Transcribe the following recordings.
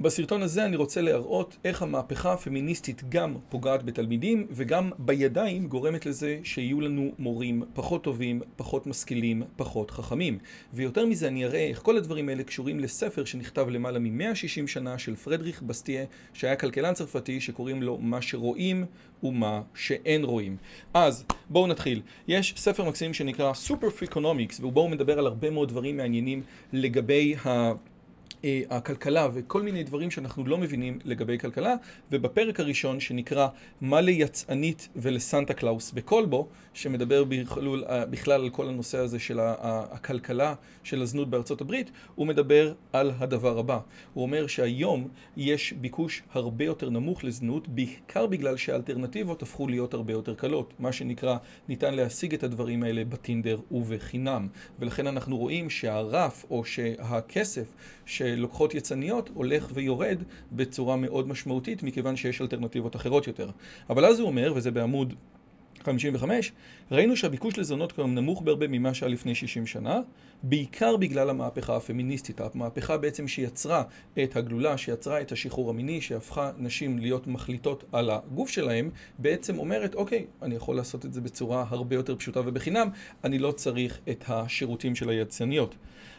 בסרטון הזה אני רוצה להראות איך המהפכה הפמיניסטית גם פוגעת בתלמידים וגם בידיים גורמת לזה שיהיו לנו מורים פחות טובים, פחות משכילים, פחות חכמים. ויותר מזה אני אראה איך כל הדברים האלה קשורים לספר שנכתב למעלה מ-160 שנה של פרדריך בסטיה, שהיה כלכלן צרפתי שקוראים לו מה שרואים ומה שאין רואים. אז בואו נתחיל. יש ספר מקסים שנקרא Super Freakonomics ובו הוא מדבר על הרבה מאוד דברים מעניינים לגבי ה... הכלכלה וכל מיני דברים שאנחנו לא מבינים לגבי כלכלה ובפרק הראשון שנקרא מה ליצאנית ולסנטה קלאוס בכלבו שמדבר בכלול, בכלל על כל הנושא הזה של הכלכלה של הזנות בארצות הברית הוא מדבר על הדבר הבא. הוא אומר שהיום יש ביקוש הרבה יותר נמוך לזנות בעיקר בגלל שהאלטרנטיבות הפכו להיות הרבה יותר קלות מה שנקרא ניתן להשיג את הדברים האלה בטינדר ובחינם. ולכן אנחנו רואים שהרף או שהכסף שלוקחות יצניות הולך ויורד בצורה מאוד משמעותית מכיוון שיש אלטרנטיבות אחרות יותר. אבל אז הוא אומר, וזה בעמוד 55, ראינו שהביקוש לזונות כיום נמוך בהרבה ממה שהיה לפני 60 שנה, בעיקר בגלל המהפכה הפמיניסטית, המהפכה בעצם שיצרה את הגלולה, שיצרה את השחרור המיני, שהפכה נשים להיות מחליטות על הגוף שלהם, בעצם אומרת, אוקיי, אני יכול לעשות את זה בצורה הרבה יותר פשוטה ובחינם, אני לא צריך את השירותים של היצניות.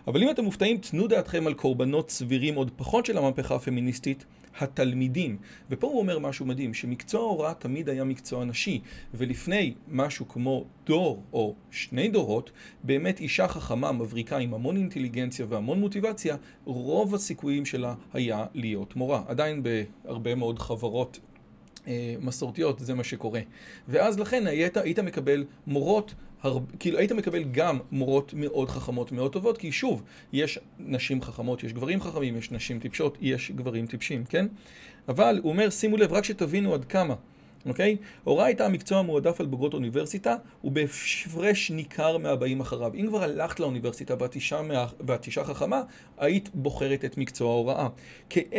אבל אם אתם מופתעים, תנו דעתכם על קורבנות סבירים עוד פחות של המהפכה הפמיניסטית, התלמידים. ופה הוא אומר משהו מדהים, שמקצוע ההוראה תמיד היה מקצוע נשי, ולפני משהו כמו דור או שני דורות, באמת אישה חכמה, מבריקה עם המון אינטליגנציה והמון מוטיבציה, רוב הסיכויים שלה היה להיות מורה. עדיין בהרבה מאוד חברות מסורתיות זה מה שקורה. ואז לכן היית, היית מקבל מורות הר... כאילו היית מקבל גם מורות מאוד חכמות, מאוד טובות, כי שוב, יש נשים חכמות, יש גברים חכמים, יש נשים טיפשות, יש גברים טיפשים, כן? אבל הוא אומר, שימו לב, רק שתבינו עד כמה, אוקיי? הוראה הייתה המקצוע המועדף על בוגרות אוניברסיטה, ובהפרש ניכר מהבאים אחריו. אם כבר הלכת לאוניברסיטה ואת אישה, מה... ואת אישה חכמה, היית בוחרת את מקצוע ההוראה.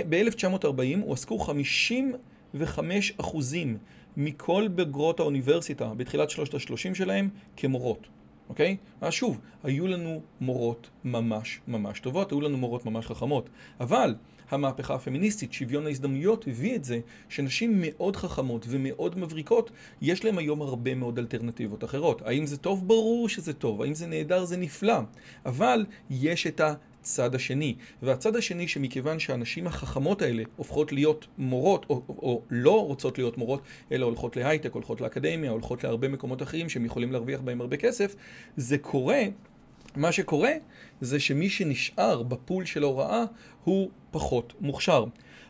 ב-1940 הועסקו 55 אחוזים מכל בוגרות האוניברסיטה בתחילת שלושת השלושים שלהם כמורות, אוקיי? אז שוב, היו לנו מורות ממש ממש טובות, היו לנו מורות ממש חכמות, אבל המהפכה הפמיניסטית, שוויון ההזדמנויות, הביא את זה שנשים מאוד חכמות ומאוד מבריקות, יש להן היום הרבה מאוד אלטרנטיבות אחרות. האם זה טוב? ברור שזה טוב. האם זה נהדר? זה נפלא. אבל יש את ה... הצד השני. והצד השני שמכיוון שהנשים החכמות האלה הופכות להיות מורות או, או, או לא רוצות להיות מורות אלא הולכות להייטק, הולכות לאקדמיה, הולכות להרבה מקומות אחרים שהם יכולים להרוויח בהם הרבה כסף, זה קורה, מה שקורה זה שמי שנשאר בפול של ההוראה הוא פחות מוכשר.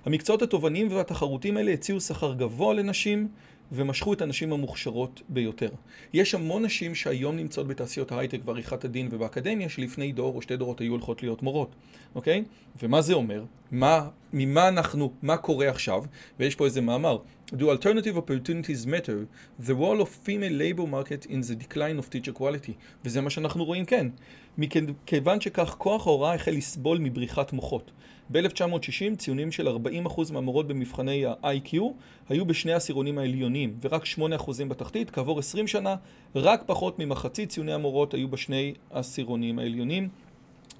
המקצועות התובעניים והתחרותיים האלה הציעו שכר גבוה לנשים ומשכו את הנשים המוכשרות ביותר. יש המון נשים שהיום נמצאות בתעשיות ההייטק ועריכת הדין ובאקדמיה שלפני דור או שתי דורות היו הולכות להיות מורות, אוקיי? ומה זה אומר? מה, ממה אנחנו, מה קורה עכשיו? ויש פה איזה מאמר. Do alternative opportunities matter? The role of female labor market in the decline of teacher quality. וזה מה שאנחנו רואים, כן. מכיוון שכך כוח ההוראה החל לסבול מבריחת מוחות. ב-1960 ציונים של 40% מהמורות במבחני ה-IQ היו בשני העשירונים העליונים ורק 8% בתחתית. כעבור 20 שנה רק פחות ממחצית ציוני המורות היו בשני העשירונים העליונים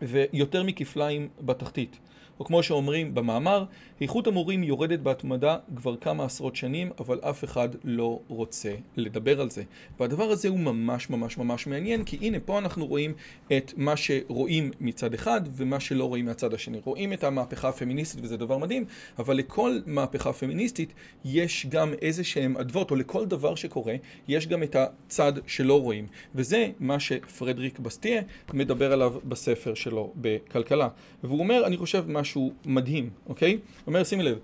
ויותר מכפליים בתחתית. או כמו שאומרים במאמר, איכות המורים יורדת בהתמדה כבר כמה עשרות שנים, אבל אף אחד לא רוצה לדבר על זה. והדבר הזה הוא ממש ממש ממש מעניין, כי הנה פה אנחנו רואים את מה שרואים מצד אחד ומה שלא רואים מהצד השני. רואים את המהפכה הפמיניסטית וזה דבר מדהים, אבל לכל מהפכה פמיניסטית יש גם איזה שהם אדוות, או לכל דבר שקורה, יש גם את הצד שלא רואים. וזה מה שפרדריק בסטיה מדבר עליו בספר שלו בכלכלה. והוא אומר, אני חושב, משהו מדהים, אוקיי? אומר, שימי לב,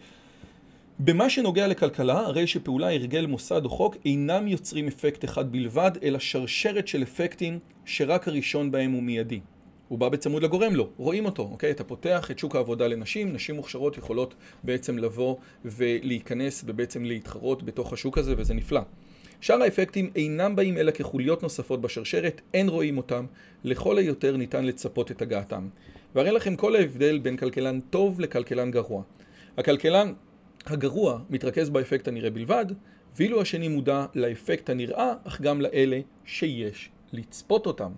במה שנוגע לכלכלה, הרי שפעולה, הרגל, מוסד או חוק אינם יוצרים אפקט אחד בלבד, אלא שרשרת של אפקטים שרק הראשון בהם הוא מיידי. הוא בא בצמוד לגורם לו, רואים אותו, אוקיי? אתה פותח את שוק העבודה לנשים, נשים מוכשרות יכולות בעצם לבוא ולהיכנס ובעצם להתחרות בתוך השוק הזה, וזה נפלא. שאר האפקטים אינם באים אלא כחוליות נוספות בשרשרת, אין רואים אותם, לכל היותר ניתן לצפות את הגעתם. והרי לכם כל ההבדל בין כלכלן טוב לכלכלן גרוע. הכלכלן הגרוע מתרכז באפקט הנראה בלבד, ואילו השני מודע לאפקט הנראה, אך גם לאלה שיש לצפות אותם.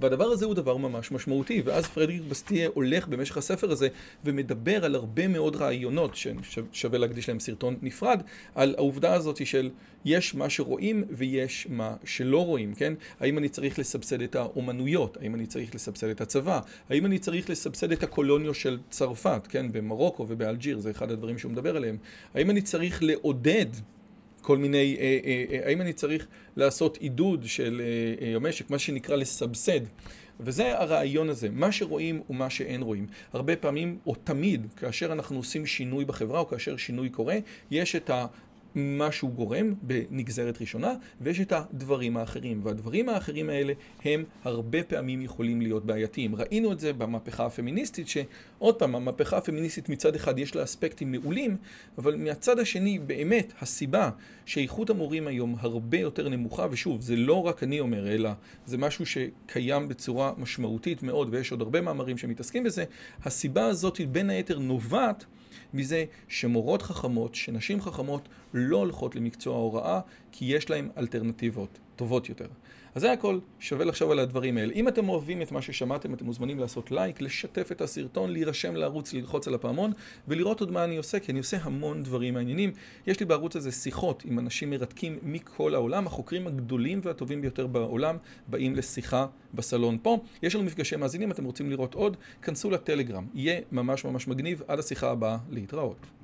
והדבר הזה הוא דבר ממש משמעותי, ואז פרדריק בסטיה הולך במשך הספר הזה ומדבר על הרבה מאוד רעיונות, ששווה להקדיש להם סרטון נפרד, על העובדה הזאת של יש מה שרואים ויש מה שלא רואים, כן? האם אני צריך לסבסד את האומנויות? האם אני צריך לסבסד את הצבא? האם אני צריך לסבסד את הקולוניו של צרפת, כן? במרוקו ובאלג'יר, זה אחד הדברים שהוא מדבר עליהם. האם אני צריך לעודד כל מיני, אה, אה, אה, האם אני צריך לעשות עידוד של המשק, מה שנקרא לסבסד. וזה הרעיון הזה, מה שרואים ומה שאין רואים. הרבה פעמים, או תמיד, כאשר אנחנו עושים שינוי בחברה, או כאשר שינוי קורה, יש את. מה שהוא גורם בנגזרת ראשונה, ויש את הדברים האחרים. והדברים האחרים האלה הם הרבה פעמים יכולים להיות בעייתיים. ראינו את זה במהפכה הפמיניסטית, שעוד פעם, המהפכה הפמיניסטית מצד אחד יש לה אספקטים מעולים, אבל מהצד השני, באמת, הסיבה שאיכות המורים היום הרבה יותר נמוכה, ושוב, זה לא רק אני אומר, אלא זה משהו שקיים בצורה משמעותית מאוד, ויש עוד הרבה מאמרים שמתעסקים בזה, הסיבה הזאת בין היתר נובעת מזה שמורות חכמות, שנשים חכמות לא הולכות למקצוע ההוראה כי יש להן אלטרנטיבות טובות יותר. אז זה הכל, שווה לחשוב על הדברים האלה. אם אתם אוהבים את מה ששמעתם, אתם מוזמנים לעשות לייק, לשתף את הסרטון, להירשם לערוץ, ללחוץ על הפעמון, ולראות עוד מה אני עושה, כי אני עושה המון דברים מעניינים. יש לי בערוץ הזה שיחות עם אנשים מרתקים מכל העולם, החוקרים הגדולים והטובים ביותר בעולם באים לשיחה בסלון פה. יש לנו מפגשי מאזינים, אתם רוצים לראות עוד, כנסו לטלגרם, יהיה ממש ממש מגניב. עד השיחה הבאה, להתראות.